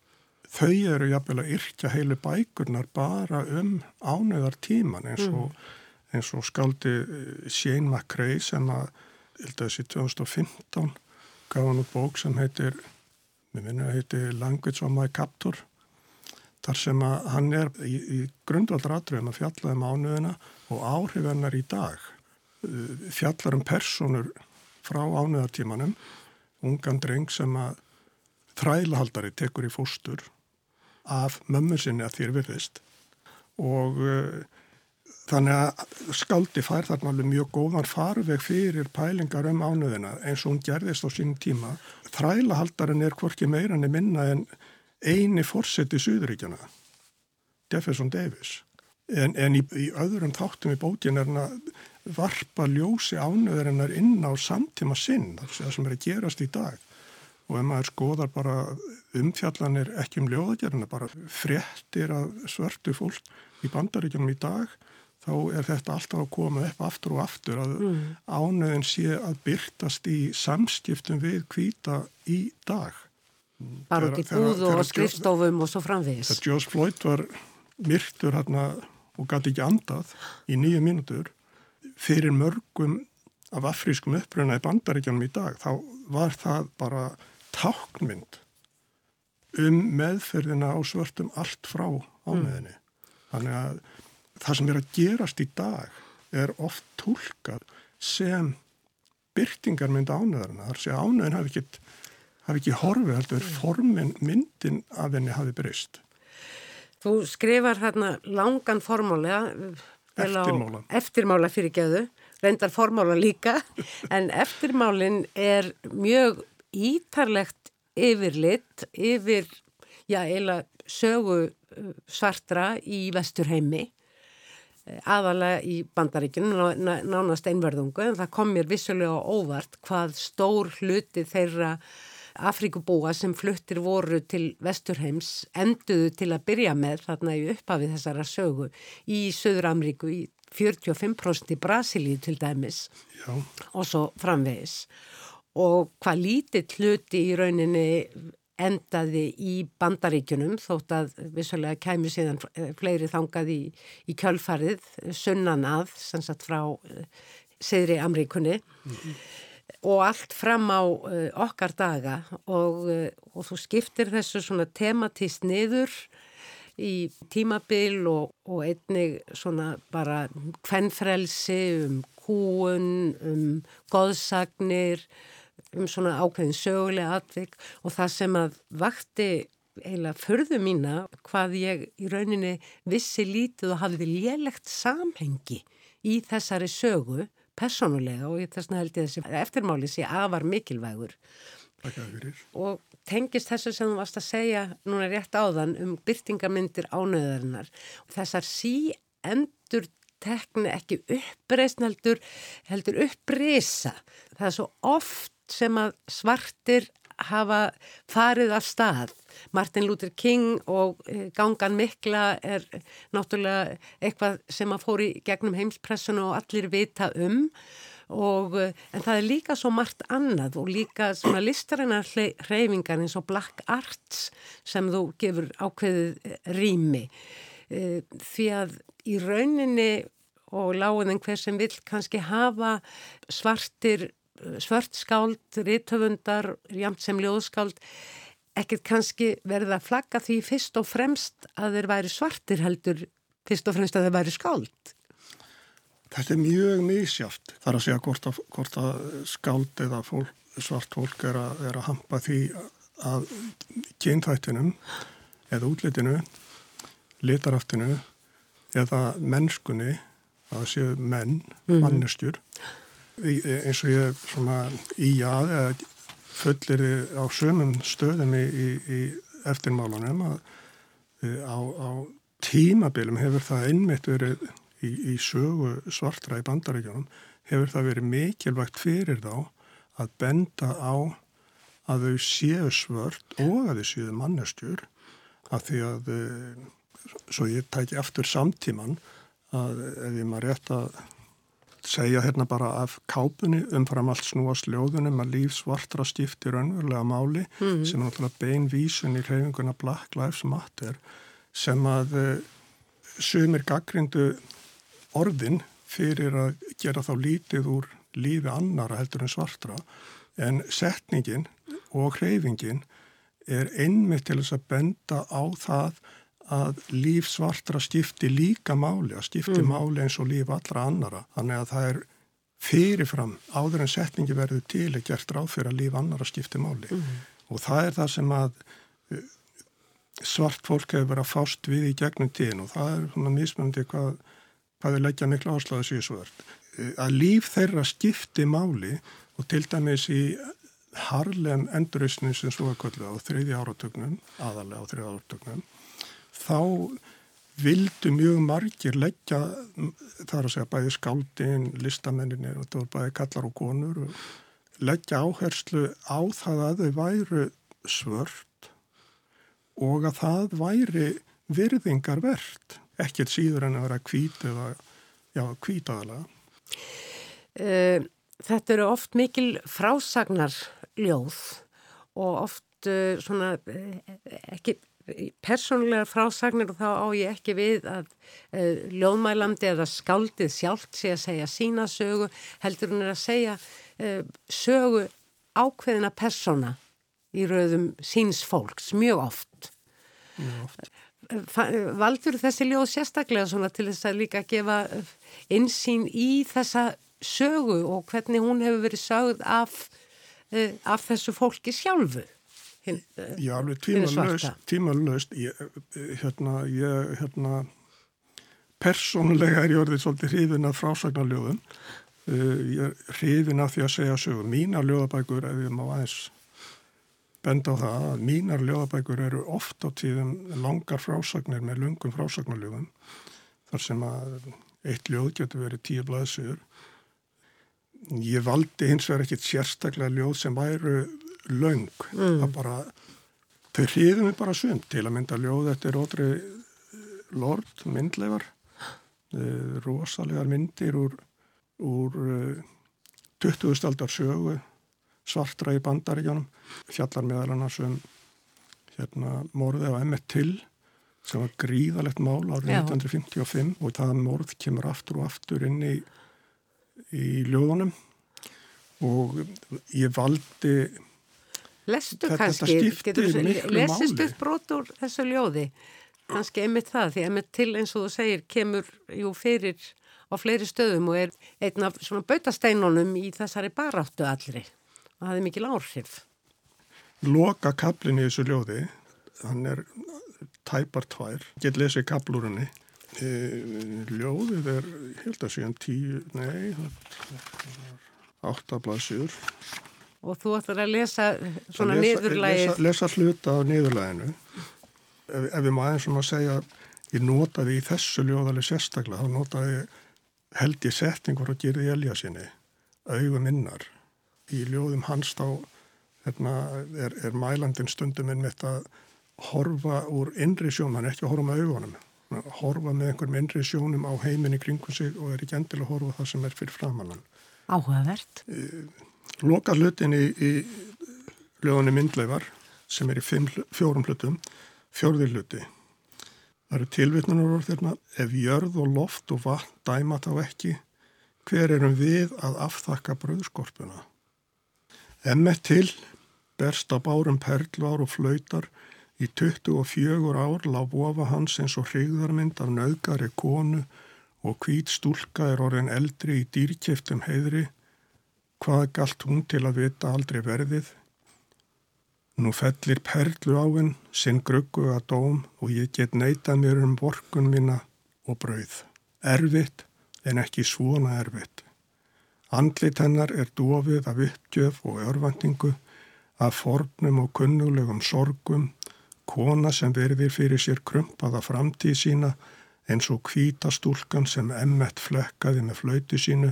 þau eru jafnvel að yrkja heilu bækurnar bara um ánöðar tíman eins og, mm. eins og skáldi eh, Shane McRae sem að, held að þessi 2015 gaf hann út bók sem heitir, mér minna heitir Language of my Captor, þar sem að hann er í, í grundvaldratriðum að fjalla um ánöðina og áhrifinnar í dag eh, fjallar um personur frá ánöðartímanum ungan dreng sem að þrælahaldari tekur í fóstur af mömmu sinni að þér virðist og uh, þannig að skaldi fær þarna alveg mjög góðan farveg fyrir pælingar um ánöðina eins og hún gerðist á sínum tíma. Þrælahaldarin er hvorki meira enn minna en eini fórseti Suðuríkjana, Jefferson Davis. En, en í, í öðrum þáttum í bókin er hann að varpa ljósi ánöðurinnar inn á samtíma sinn, það sem er að gerast í dag. Og ef maður skoðar bara umfjallanir ekki um ljóðagerina, bara fréttir af svörtu fólk í bandaríkjum í dag, þá er þetta alltaf að koma upp aftur og aftur að mm. ánöðin sé að byrtast í samskiptum við kvíta í dag. Bara út í búð og skrifstofum og svo framvegis. Joss Floyd var myrktur hérna og gæti ekki andað í nýju mínutur fyrir mörgum af afrískum uppröna í bandaríkjanum í dag þá var það bara táknmynd um meðferðina á svörtum allt frá ámeðinni. Mm. Þannig að það sem er að gerast í dag er oft tólkað sem byrtingarmynd ánöðarna. Þar sé að ánöðin hafi ekki, hafi ekki horfið heldur mm. formin myndin af henni hafi breyst. Þú skrifar hérna langan formálega Eftirmála. Eftirmála fyrir geðu, reyndar formála líka, en eftirmálin er mjög ítarlegt yfirlitt yfir, já, eiginlega sögu uh, svartra í vesturheimi, eh, aðalega í bandaríkjunum, nánast einverðungu, en það kom mér vissulega óvart hvað stór hluti þeirra Afrikubúa sem fluttir voru til Vesturheims enduðu til að byrja með þarna í upphafið þessara sögu í Söður Amríku í 45% í Brasilíu til dæmis Já. og svo framvegis. Og hvað lítið hluti í rauninni endaði í bandaríkunum þótt að vissulega kæmi síðan fleiri þangað í, í kjölfarið sunnan að, sannsagt frá uh, Seðri Amríkunni mm -hmm og allt fram á uh, okkar daga. Og, uh, og þú skiptir þessu svona tematist niður í tímabil og, og einnig svona bara kvennfrelsi um kúun, um goðsagnir, um svona ákveðin sögulega atvik. Og það sem að vakti eiginlega förðu mína hvað ég í rauninni vissi lítið og hafði lélegt samhengi í þessari sögu personulega og þess vegna held ég þessi eftirmáli sé afar mikilvægur. Og tengist þessu sem þú varst að segja núna rétt áðan um byrtingamindir ánöðarinnar og þessar sí endur tekni ekki uppreisn heldur, heldur upprisa. Það er svo oft sem að svartir hafa farið af stað. Martin Luther King og eh, gangan mikla er náttúrulega eitthvað sem að fóri gegnum heimspressuna og allir vita um og eh, en það er líka svo margt annað og líka svona listarinnar hreyfingar eins og Black Arts sem þú gefur ákveðið eh, rými því að í rauninni og láðin hver sem vil kannski hafa svartir svörtskáld, rítöfundar, jamt sem ljóðskáld, ekkert kannski verða að flagga því fyrst og fremst að þeir væri svartir heldur, fyrst og fremst að þeir væri skáld. Þetta er mjög mísjáft. Það er að segja hvort að, hvort að skáld eða fólk, svart fólk er að, er að hampa því að kynþættinum eða útlitinu, litaraftinu eða mennskunni að séu menn, mm. mannestjur eins og ég svona í að fullir á sömum stöðum í, í, í eftirmálunum að á, á tímabilum hefur það einmitt verið í, í sögu svartra í bandaríkjónum hefur það verið mikilvægt fyrir þá að benda á að þau séu svört og að þau séu mannestjur að því að svo ég tæki aftur samtíman að ef ég maður rétt að segja hérna bara af kápunni umfram allt snúast ljóðunum að líf svartra skipti raunverulega máli mm -hmm. sem er náttúrulega beinvísun í hreyfinguna Black Lives Matter sem að uh, sumir gaggrindu orðin fyrir að gera þá lítið úr lífi annara heldur en svartra en setningin og hreyfingin er einmitt til þess að benda á það að líf svartra skipti líka máli, að skipti mm. máli eins og líf allra annara. Þannig að það er fyrirfram áður en setningi verður til að gert ráð fyrir að líf annara skipti máli. Mm. Og það er það sem að eh, svart fólk hefur verið að fást við í gegnum tíðin og það er svona mismöndi hvað, hvað er leggja miklu áslaðu síðsvörd. Eh, að líf þeirra skipti máli og til dæmis í harlem enduristinu sem svo er kvöldu á þriði áratögnum, aðalega á þriði áratögnum þá vildu mjög margir leggja þar að segja bæði skáldin, listamenninir og það var bæði kallar og konur leggja áherslu á það að þau væru svört og að það væri virðingar verðt ekkert síður en að vera kvít eða já, kvítaðalega uh, Þetta eru oft mikil frásagnar ljóð og oft uh, svona uh, ekki persónulegar frásagnir og þá á ég ekki við að uh, ljóðmælandi eða skáldið sjálft sé að segja sína sögu heldur hún er að segja uh, sögu ákveðina persóna í rauðum síns fólks mjög oft. Mjög oft. Valdur þessi ljóð sérstaklega svona til þess að líka gefa insýn í þessa sögu og hvernig hún hefur verið sögð af, uh, af þessu fólki sjálfu? Hin, Já, alveg tímalöst, tímalöst ég, hérna, ég, hérna persónulega er ég orðið svolítið hrifin af frásagnarljóðum. Uh, ég er hrifin af því að segja sögu. Mínar ljóðabækur, ef ég má aðeins benda á það að mínar ljóðabækur eru oft á tíðum langar frásagnir með lungum frásagnarljóðum þar sem að eitt ljóð getur verið tíu blaðsögur ég valdi hins vegar ekkit sérstaklega ljóð sem væru laung mm. það bara þau hriðum við bara sund til að mynda ljóð eftir ótri lord myndlegar uh, rosalegar myndir úr, úr uh, 20. aldar sögu svartra í bandaríkjanum fjallar meðal annars um hérna morði á Emmett Till sem var gríðalegt mál árið 1955 og það morð kemur aftur og aftur inn í, í ljóðunum og ég valdi Lestu kannski, lesist upp brot úr þessu ljóði, kannski einmitt það, því einmitt til eins og þú segir kemur jú fyrir á fleiri stöðum og er einn af svona bautasteinunum í þessari baráttu allri. Og það er mikil áhrif. Loka kaplin í þessu ljóði, hann er tæpar tvær, get lesið kaplúrunni. E, ljóðið er, held að séum tíu, nei, áttablasur Og þú ætlar að lesa svona niðurlægið. Lesa, lesa hluta á niðurlæginu. Ef, ef við má aðeins svona segja, ég notaði í þessu ljóðalið sérstaklega, þá notaði held ég setningur gera í elja sinni, augum innar. Í ljóðum hans þá hérna, er, er mælandin stundum inn með þetta horfa úr innri sjónum, hann er ekki að horfa með augunum, horfa með einhverjum innri sjónum á heiminni kringum sig og er ekki endilega að horfa það sem er fyrir framannan. Áhugavert. Loka hlutin í, í ljóðunni myndleifar sem er í fimm, fjórum hlutum, fjórði hluti. Það eru tilvittnunur orð þérna, ef jörð og loft og vatn dæma þá ekki, hver erum við að aftakka bröðskorpuna? Emmett til, berst á bárum perlvar og flautar, í 24 ár lág bofa hans eins og hrigðarmynd af nöðgari konu og hvít stúlka er orðin eldri í dýrkjöftum heiðri, hvað galt hún til að vita aldrei verðið, Nú fellir perlu á henn, sinn gruggu að dóm og ég get neitað mér um vorkun mína og brauð. Erfitt en ekki svona erfitt. Andlit hennar er dofið af uppgjöf og örvendingu, af fornum og kunnulegum sorgum, kona sem verðir fyrir sér krumpaða framtíð sína eins og kvítastúlkan sem emmett flekkaði með flauti sínu,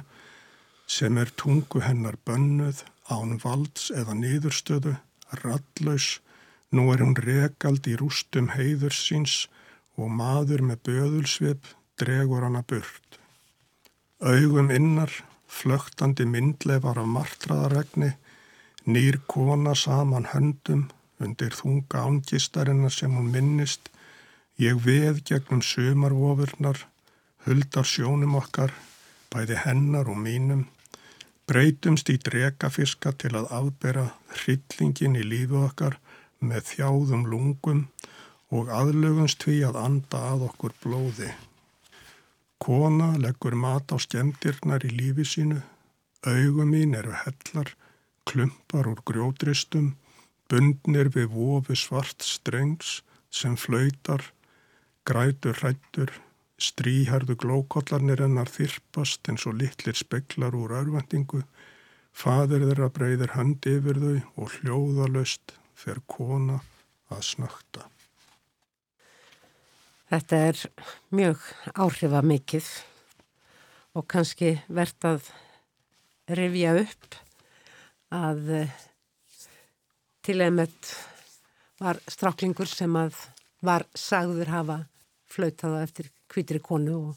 sem er tungu hennar bönnuð, án valds eða niðurstöðu, ralllaus, nú er hún rekald í rústum heiður síns og maður með böðulsvip dregur hana burt. Augum innar, flögtandi myndleifar af martraðaregni, nýr kona saman höndum undir þunga ángistarinnar sem hún minnist, ég veð gegnum sömarvofurnar, huldar sjónum okkar, bæði hennar og mínum, Breytumst í drekafiska til að afbera hryllingin í lífu okkar með þjáðum lungum og aðlögunst því að anda að okkur blóði. Kona leggur mat á skemdirnar í lífi sínu, augum mín eru hellar, klumpar úr grjótristum, bundnir við vofi svart strengs sem flautar, grætur hrættur, Stríharðu glókollarnir hennar þyrpast eins og litlir speklar úr örvendingu, fadir þeirra breyðir hönd yfir þau og hljóðalöst fer kona að snökta. Þetta er mjög áhrifamikið og kannski verðt að rifja upp að eh, til einmitt var stráklingur sem að var sagður hafa flautaða eftir hvítri konu og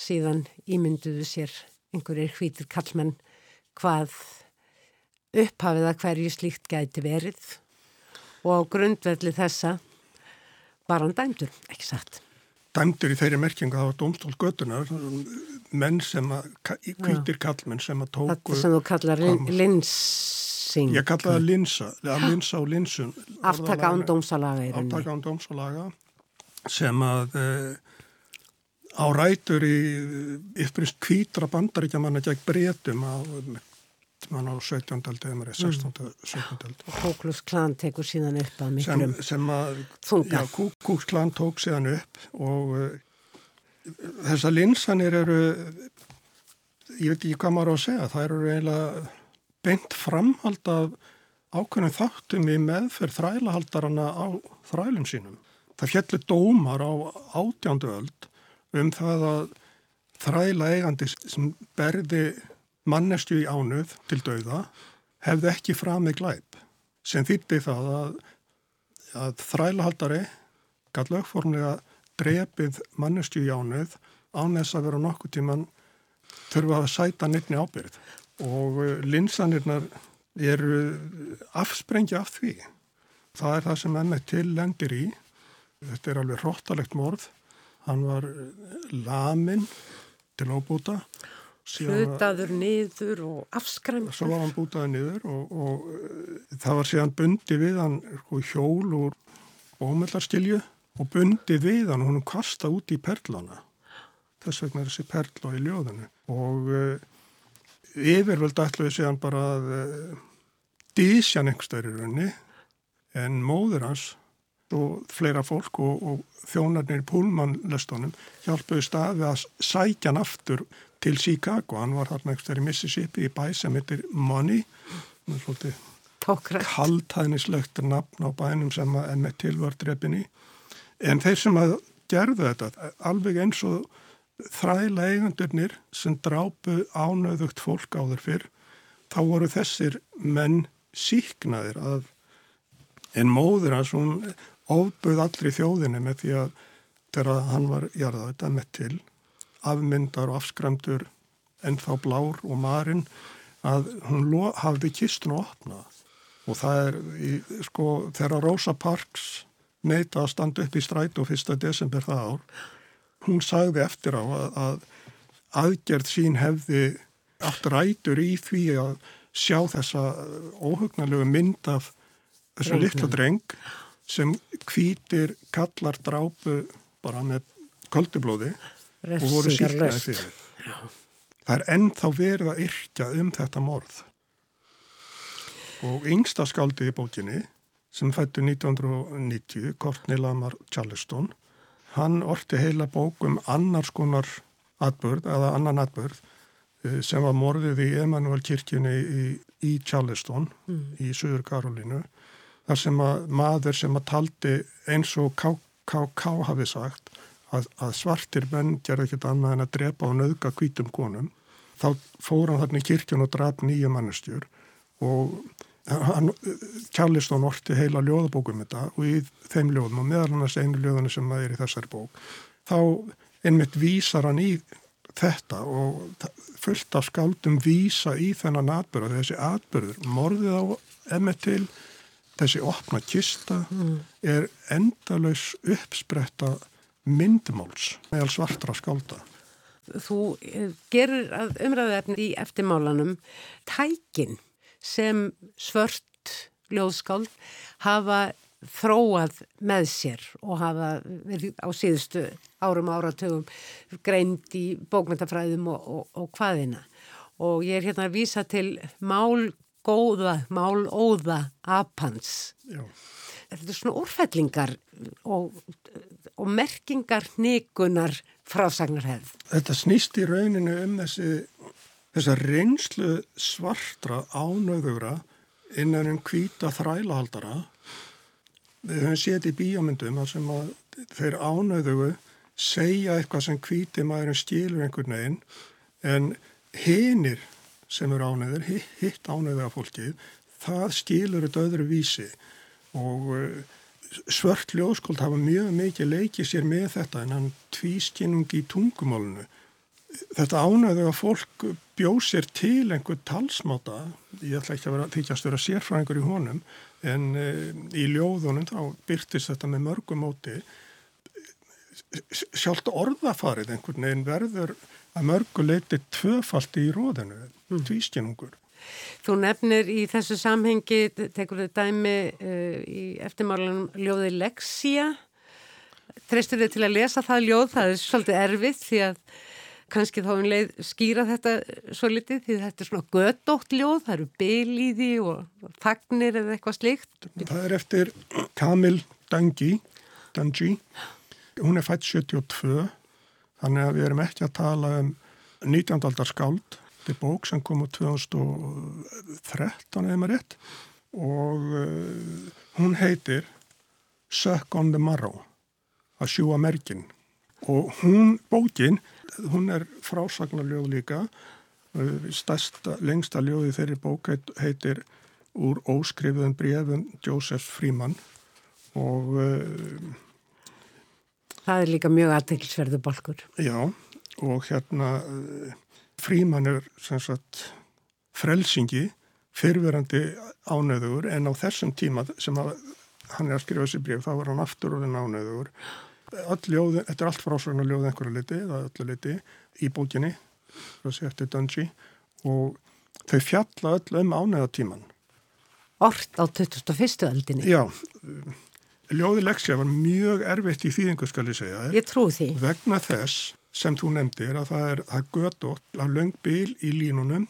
síðan ímynduðu sér einhverjir hvítir kallmenn hvað upphafið að hverju slíkt gæti verið og á grundvelli þessa var hann dæmdur, ekki satt. Dæmdur í þeirri merkinga á domstól götunar, menn sem að, hvítir kallmenn sem að tóku... Þetta sem þú kallar linsing. Ég kalla það linsa, að linsa og linsun. Aftaka án rauninni. Aftaka án dómsalaga sem að eh, á rætur í yfirbrist kvítra bandaríkjamanna gegn breytum á, á 17. aldið eða 16. 17. aldið. Og Kóklus klan tekur síðan upp að miklum sem, sem að, þunga. Já, Kóklus klan tók síðan upp og uh, þessar linsanir eru, ég veit ekki hvað maður á að segja, það eru eiginlega beint framhald af ákveðnum þáttum í meðferð þrælahaldarana á þrælum sínum. Það fjallir dómar á átjándu öld um það að þræla eigandi sem berði mannestu í ánuð til dauða hefði ekki fram með glæp sem þýtti það að, að þrælahaldari gæt lögformlega drepið mannestu í ánuð án þess að vera nokkuð tíman þurfa að sæta nefni ábyrð og uh, linsanirnar eru afsprengja af því. Það er það sem ennett til lendir í. Þetta er alveg hróttalegt morð hann var eh, lamin til ábúta Hlutaður niður og afskræmt Svo var hann bútaður niður og, og uh, það var síðan bundi við hann sko, hjól úr bómellarskilju og bundi við hann og hann kasta út í perlana. Þess vegna er þessi perla í ljóðinu. Og uh, yfirvöld ætluði síðan bara að dísja nefnstöður í raunni en móður hans og fleira fólk og, og þjónarnir í púlmannlöstunum hjálpuði staði að sækja hann aftur til Chicago. Hann var þarna ekstra í Mississippi í bæ sem heitir Money. Kaldhæðnislegt nafn á bænum sem enn með tilvördrepinni. En þeir sem að gerðu þetta alveg eins og þræla eigandurnir sem drápu ánöðugt fólk áður fyrr, þá voru þessir menn síknaðir að en móður hans hún ofbuð allri þjóðinni með því að þegar hann var jarðað þetta með til afmyndar og afskramdur ennþá blár og marinn að hún hafði kistun að opna og það er í, sko þegar Rosa Parks neita að standa upp í strætu og 1. desember það ár hún sagði eftir á að, að aðgerð sín hefði allt rætur í því að sjá þessa óhugnalegu mynd af þessu litla dreng sem kvítir kallar drápu bara með koldublóði og voru síknaði fyrir. Já. Það er ennþá verið að yrkja um þetta morð. Og yngsta skáldi í bókinni sem fættu 1990, Courtney Lamar Charleston, hann orti heila bókum annars konar atbörð, eða annan atbörð eh, sem var morðið í Emanuel kirkjunni í, í Charleston mm. í Suður Karolínu þar sem að maður sem að taldi eins og KKK hafi sagt að, að svartir menn gerði ekkert annað en að drepa og nauðga kvítum konum þá fór hann þarna í kirkjun og draf nýju mannustjur og hann kjallist á norti heila ljóðabókum þetta og í þeim ljóðum og meðal annars einu ljóðinu sem það er í þessari bók þá einmitt vísar hann í þetta og fullt af skáldum vísa í þennan atbyrður þessi atbyrður, morðið á emmet til þessi opna kista mm. er endalus uppspretta myndmáls meðal svartra skálda. Þú eh, gerir umræðuefni í eftirmálanum tækin sem svört ljóðskáld hafa þróað með sér og hafa á síðustu árum áratögum greind í bókmyndafræðum og, og, og hvaðina. Og ég er hérna að vísa til mál góða, málóða apans. Já. Þetta er svona úrfellingar og, og merkingar nýgunar frásagnarhefð. Þetta snýst í rauninu um þessi, þessa reynslu svartra ánöðugra innan um hvita þrælahaldara. Við höfum séð í bíomundum að sem að þeir ánöðugu segja eitthvað sem hvíti maðurinn skilur einhvern veginn en hinnir sem eru ánæður, hitt ánæður af fólkið, það skilur þetta öðru vísi og eh, svört ljóskóld hafa mjög mikið leikið sér með þetta en hann tvískinnung í tungumálunu. Þetta ánæður að fólk bjóð sér til einhver talsmáta, ég ætla ekki að vera þykjast vera sérfræðingur í honum, en e, í ljóðunum þá byrtist þetta með mörgum móti. Sjálft orðafarið einhvern veginn verður að mörguleiti tvöfalt í róðinu, mm. tvískinungur. Þú nefnir í þessu samhengi, tekur þau dæmi uh, í eftirmálanum ljóði Lexia. Treystur þau til að lesa það ljóð, það er svolítið erfitt því að kannski þá um leið skýra þetta svo litið því þetta er svona gödótt ljóð, það eru byl í því og fagnir eða eitthvað slikt. Það er eftir Kamil Dangi, Dangi, hún er fætt 72 Þannig að við erum ekki að tala um 19. aldar skáld, þetta er bók sem kom úr 2013 eða maður rétt og uh, hún heitir Suck on the Marrow, að sjúa merkin og hún, bókin, hún er frásagnarljóð líka, uh, stærsta, lengsta ljóði þeirri bók heitir úr óskrifuðum brefum Joseph Freeman. Og uh, Það er líka mjög aðteglisverðu bolkur. Já, og hérna fríman er sem sagt frelsingi, fyrverandi ánöður en á þessum tíma sem að, hann er að skrifa þessi bregð, þá var hann aftur og þenn ánöður. Ljóð, þetta er allt frásvagnar ljóð einhverju liti, eða öllu liti, í bókinni, þessi eftir Dungy og þau fjalla öll um ánöðatíman. Ort á 2001. aldinni. Já, Ljóði leksja var mjög erfitt í þýðingu skal ég segja. Ég trú því. Vegna þess sem þú nefndir að það er, er gödótt að löng bil í línunum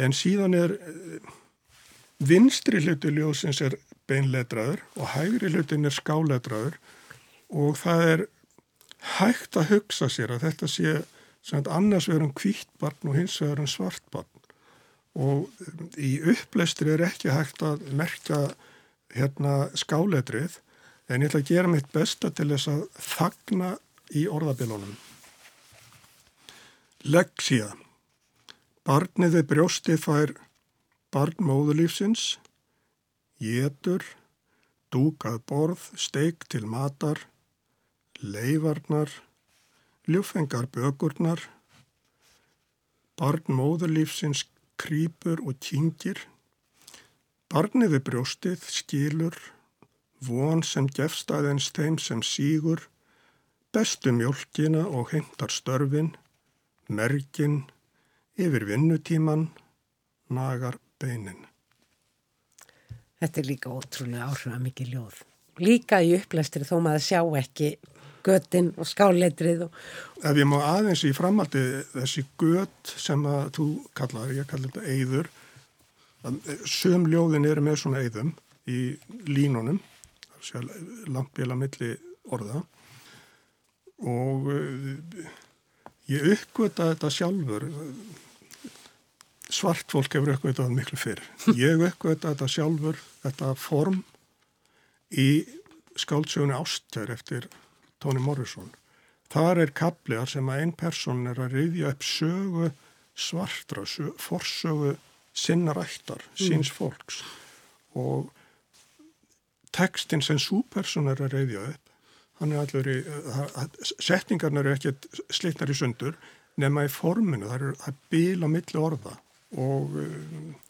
en síðan er eh, vinstri hluti ljóðsins er beinletraður og hægri hlutin er skáletraður og það er hægt að hugsa sér að þetta sé sem annars verður um kvíttbarn og hins verður um svartbarn og í uppleistri er ekki hægt að merka hérna skáletrið En ég ætla að gera mitt besta til þess að þagna í orðabilunum. Leksía. Barnið við brjóstið fær barn móðulífsins, jétur, dúkað borð, steik til matar, leifarnar, ljúfengar bögurnar, barn móðulífsins krýpur og kyngir, barnið við brjóstið skilur, von sem gefst aðeins þeim sem sígur, bestu mjölkina og heimtar störfin, merkin, yfir vinnutíman, nagar beinin. Þetta er líka ótrúlega áhrif að mikið ljóð. Líka í upplæstri þó maður sjá ekki göttin og skáleitrið. Og... Ef ég má aðeins í framaldi þessi gött sem að þú kallar, ég kallar þetta eyður, söm ljóðin eru með svona eyðum í línunum, langt bila milli orða og eh, ég uppgötta þetta sjálfur. Svart fólk hefur uppgötað miklu fyrr. Ég uppgötta þetta sjálfur þetta form í skáldsögunni Ástjær eftir Toni Morrison. Þar er kapliðar sem að einn person er að reyðja upp sögu svartra, sögu, forsögu sinnarættar, síns fólks. Og tekstin sem súperson er að reyðja upp hann er allur í, setningarna eru ekkert slitnar í sundur nema í forminu, það er að bila milli orða. Og uh,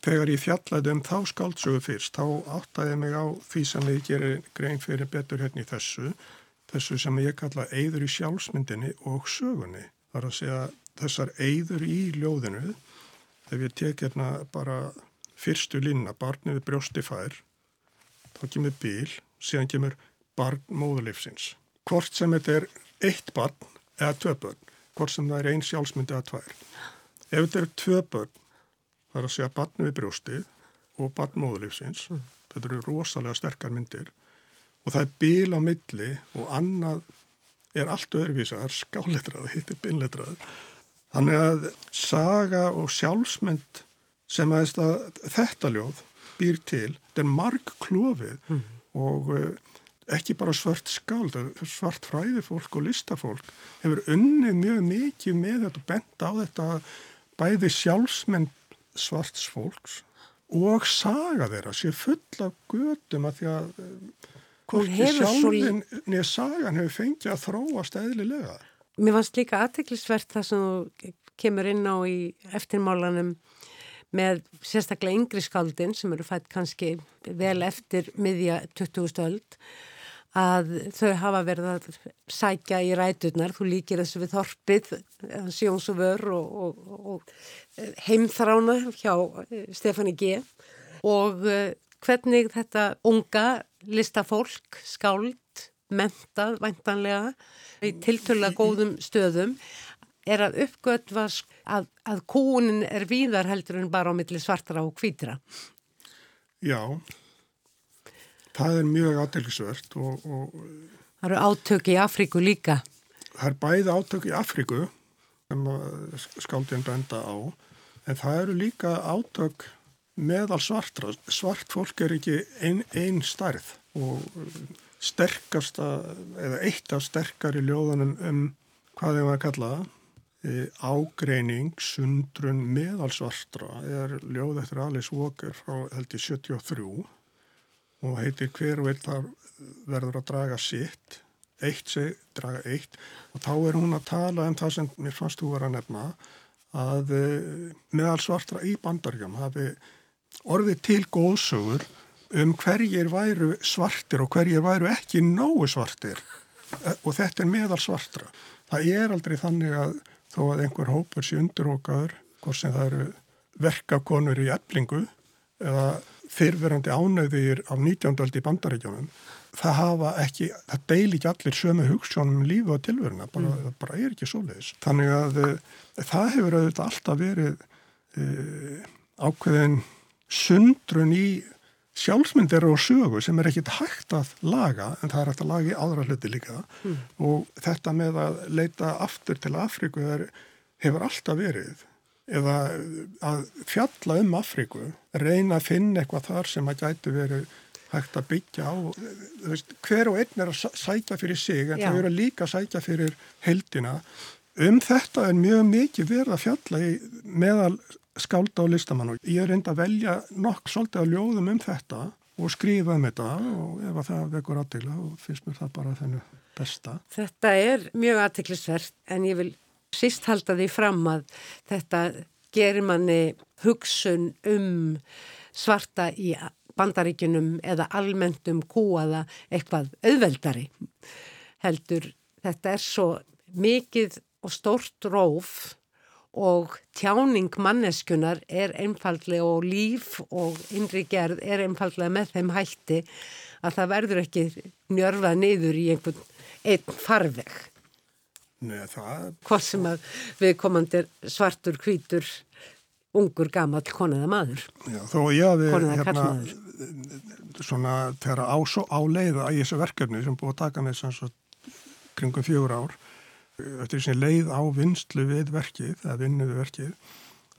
þegar ég fjallaði um þá skáldsögu fyrst, þá áttaði mig á því sem ég gerir grein fyrir betur hérna í þessu, þessu sem ég kalla eigður í sjálfsmyndinni og sögunni. Það er að segja þessar eigður í ljóðinu, ef ég tek hérna bara fyrstu línna, barniði brjósti fær, þá kemur bíl, síðan kemur barn móðulifsins hvort sem þetta er eitt barn eða tvö börn, hvort sem það er einn sjálfsmyndi eða tvær. Ef þetta eru tvö börn, það er að segja barn við brjóstið og barn móðulífsins, mm. þetta eru rosalega sterkar myndir og það er bíl á milli og annað er allt öðruvísa, það er skáletrað, hittir bínletrað. Þannig að saga og sjálfsmynd sem að þetta ljóð býr til, þetta er marg klófið mm. og ekki bara svart skáld, svart fræðifólk og listafólk hefur unnið mjög mikið með þetta og bent á þetta bæði sjálfsmenn svarts fólks og saga þeirra sé full af gödum að því að hvorki sjálfin niður sagan hefur fengið að þróast eðlilega. Mér fannst líka aðteklisvert það sem þú kemur inn á í eftirmálanum með sérstaklega yngri skáldin sem eru fætt kannski vel eftir miðja 20. öld að þau hafa verið að sækja í ræturnar, þú líkir þessu við þorpið, Sjóns og Vör og, og, og heimþrána hjá eh, Stefani G. Og eh, hvernig þetta unga listafólk, skáld, mentað væntanlega í tiltöla góðum stöðum er að uppgötva að, að kúnin er víðar heldur en bara á milli svartra og kvítra. Já, Það er mjög átelgisvert og, og Það eru átök í Afríku líka. Það er bæði átök í Afríku sem skáldin benda á en það eru líka átök meðal svartra. Svart fólk er ekki einn ein stærð og sterkasta eða eitt af sterkari ljóðunum um hvað þeim að kalla e, ágreining, sundrun meðal svartra er ljóð eftir Alice Walker frá held í 73 og heitir hver vil þar verður að draga sitt, eitt seg, draga eitt og þá er hún að tala um það sem mér fannst þú var að nefna að eh, meðal svartra í bandarjum hafi orðið til góðsugur um hverjir væru svartir og hverjir væru ekki nógu svartir eh, og þetta er meðal svartra. Það er aldrei þannig að þó að einhver hópur sé undirókaður, hvort sem það eru verkakonur í eblingu eða fyrverandi ánöðir á 19. aldi bandaríkjónum það hafa ekki, það deil ekki allir sömu hugssjónum um lífu og tilveruna bara, mm. það bara er ekki svo leiðis þannig að e, það hefur auðvitað alltaf verið e, ákveðin sundrun í sjálfsmyndir og sögu sem er ekkit hægt að laga en það er hægt að laga í aðra hluti líka mm. og þetta með að leita aftur til Afríku er, hefur alltaf verið eða að fjalla um Afríku, reyna að finna eitthvað þar sem að gætu verið hægt að byggja á, veist, hver og einn er að sækja fyrir sig en Já. þau eru líka að sækja fyrir heldina. Um þetta er mjög mikið verið að fjalla í meðal skálda og listamann og ég er reynd að velja nokk svolítið að ljóðum um þetta og skrifa um þetta og ef það vekur aðdegla og finnst mér það bara þennu besta. Þetta er mjög aðdeglisvert en ég vil síst halda því fram að þetta gerir manni hugsun um svarta í bandaríkunum eða almenntum kúaða eitthvað auðveldari heldur þetta er svo mikið og stort róf og tjáning manneskunar er einfallega og líf og innri gerð er einfallega með þeim hætti að það verður ekki njörfað niður í einhvern einn farveg. Nei, það... Hvað sem að við komandir svartur, hvítur, ungur, gammal, konaða maður. Já, þó ég hafi hérna, svona þegar á, á leiða í þessu verkefni sem búið að taka með sanns að kringum fjögur ár eftir þessi leið á vinstlu við verkið, eða vinnu við verkið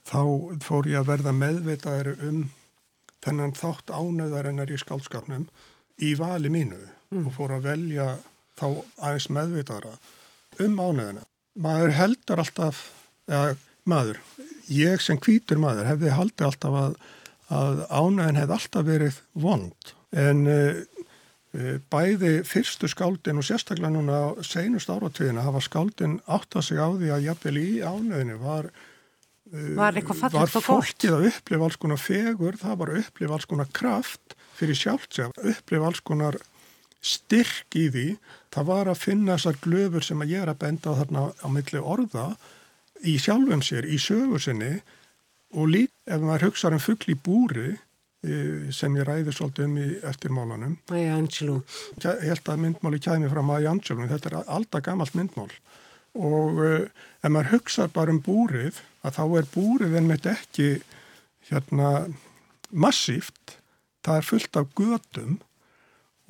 þá fór ég að verða meðvitaður um þennan þátt ánöðarinnar í skálskapnum í vali mínu mm. og fór að velja þá aðeins meðvitaðara um ánöðina. Maður heldur alltaf, eða maður, ég sem kvítur maður hefði haldið alltaf að, að ánæðin hefði alltaf verið vond en uh, bæði fyrstu skáldin og sérstaklega núna senust áratöðina hafa skáldin átt að sig á því að jafnvel í ánæðinu var uh, var, var fólkið að upplifa alls konar fegur, það var að upplifa alls konar kraft fyrir sjálfsef, upplifa alls konar styrk í því, það var að finna þessar glöfur sem að ég er að benda þarna á milli orða í sjálfum sér, í sögur sinni og lík ef maður hugsaður um fuggl í búri e, sem ég ræði svolítið um í eftirmálanum. Maya Angelou Ég held að myndmáli kæmi frá Maya Angelou þetta er alltaf gammalt myndmál. Og uh, ef maður hugsaður bara um búrið að þá er búrið en með ekki hérna massíft það er fullt af gödum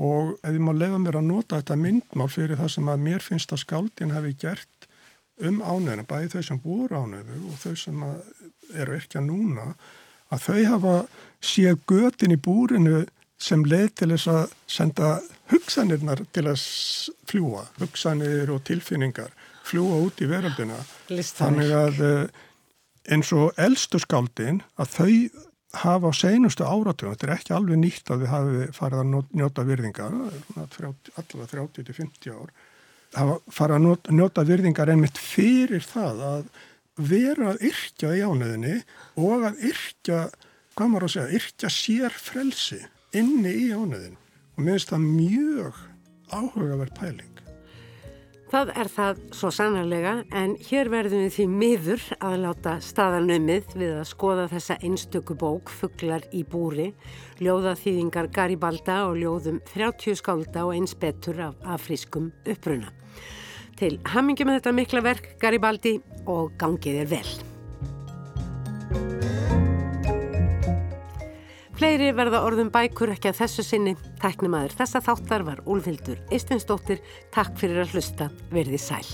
og ef ég má lefa mér að nota þetta myndmál fyrir það sem að mér finnst að skáldin hefði gert um ánöðina, bæði þau sem búur ánöðu og þau sem eru ekki að núna, að þau hafa séð götin í búrinu sem leið til þess að senda hugsanirnar til að fljúa, hugsanir og tilfinningar, fljúa út í veröldina. Listanir. Þannig að eh, eins og eldstu skáldin að þau hafa á seinustu áratugum, þetta er ekki alveg nýtt að við hafi farið að njóta virðingar, allavega 30-50 ár, það fara að njóta virðingar einmitt fyrir það að vera að yrkja í ánöðinni og að yrkja, hvað maður að segja, yrkja sér frelsi inni í ánöðin og mér finnst það mjög áhugaverð pæling. Það er það svo sannarlega en hér verðum við því miður að láta staðanumið við að skoða þessa einstöku bók Fugglar í búri, ljóðaþýðingar Garibalda og ljóðum 30 skálda og eins betur af afrískum uppruna. Til hamingi með þetta mikla verk Garibaldi og gangið er vel. Fleiri verða orðum bækur ekki að þessu sinni. Tæknumæður þessa þáttar var Úlfildur Eistinsdóttir. Takk fyrir að hlusta. Verði sæl.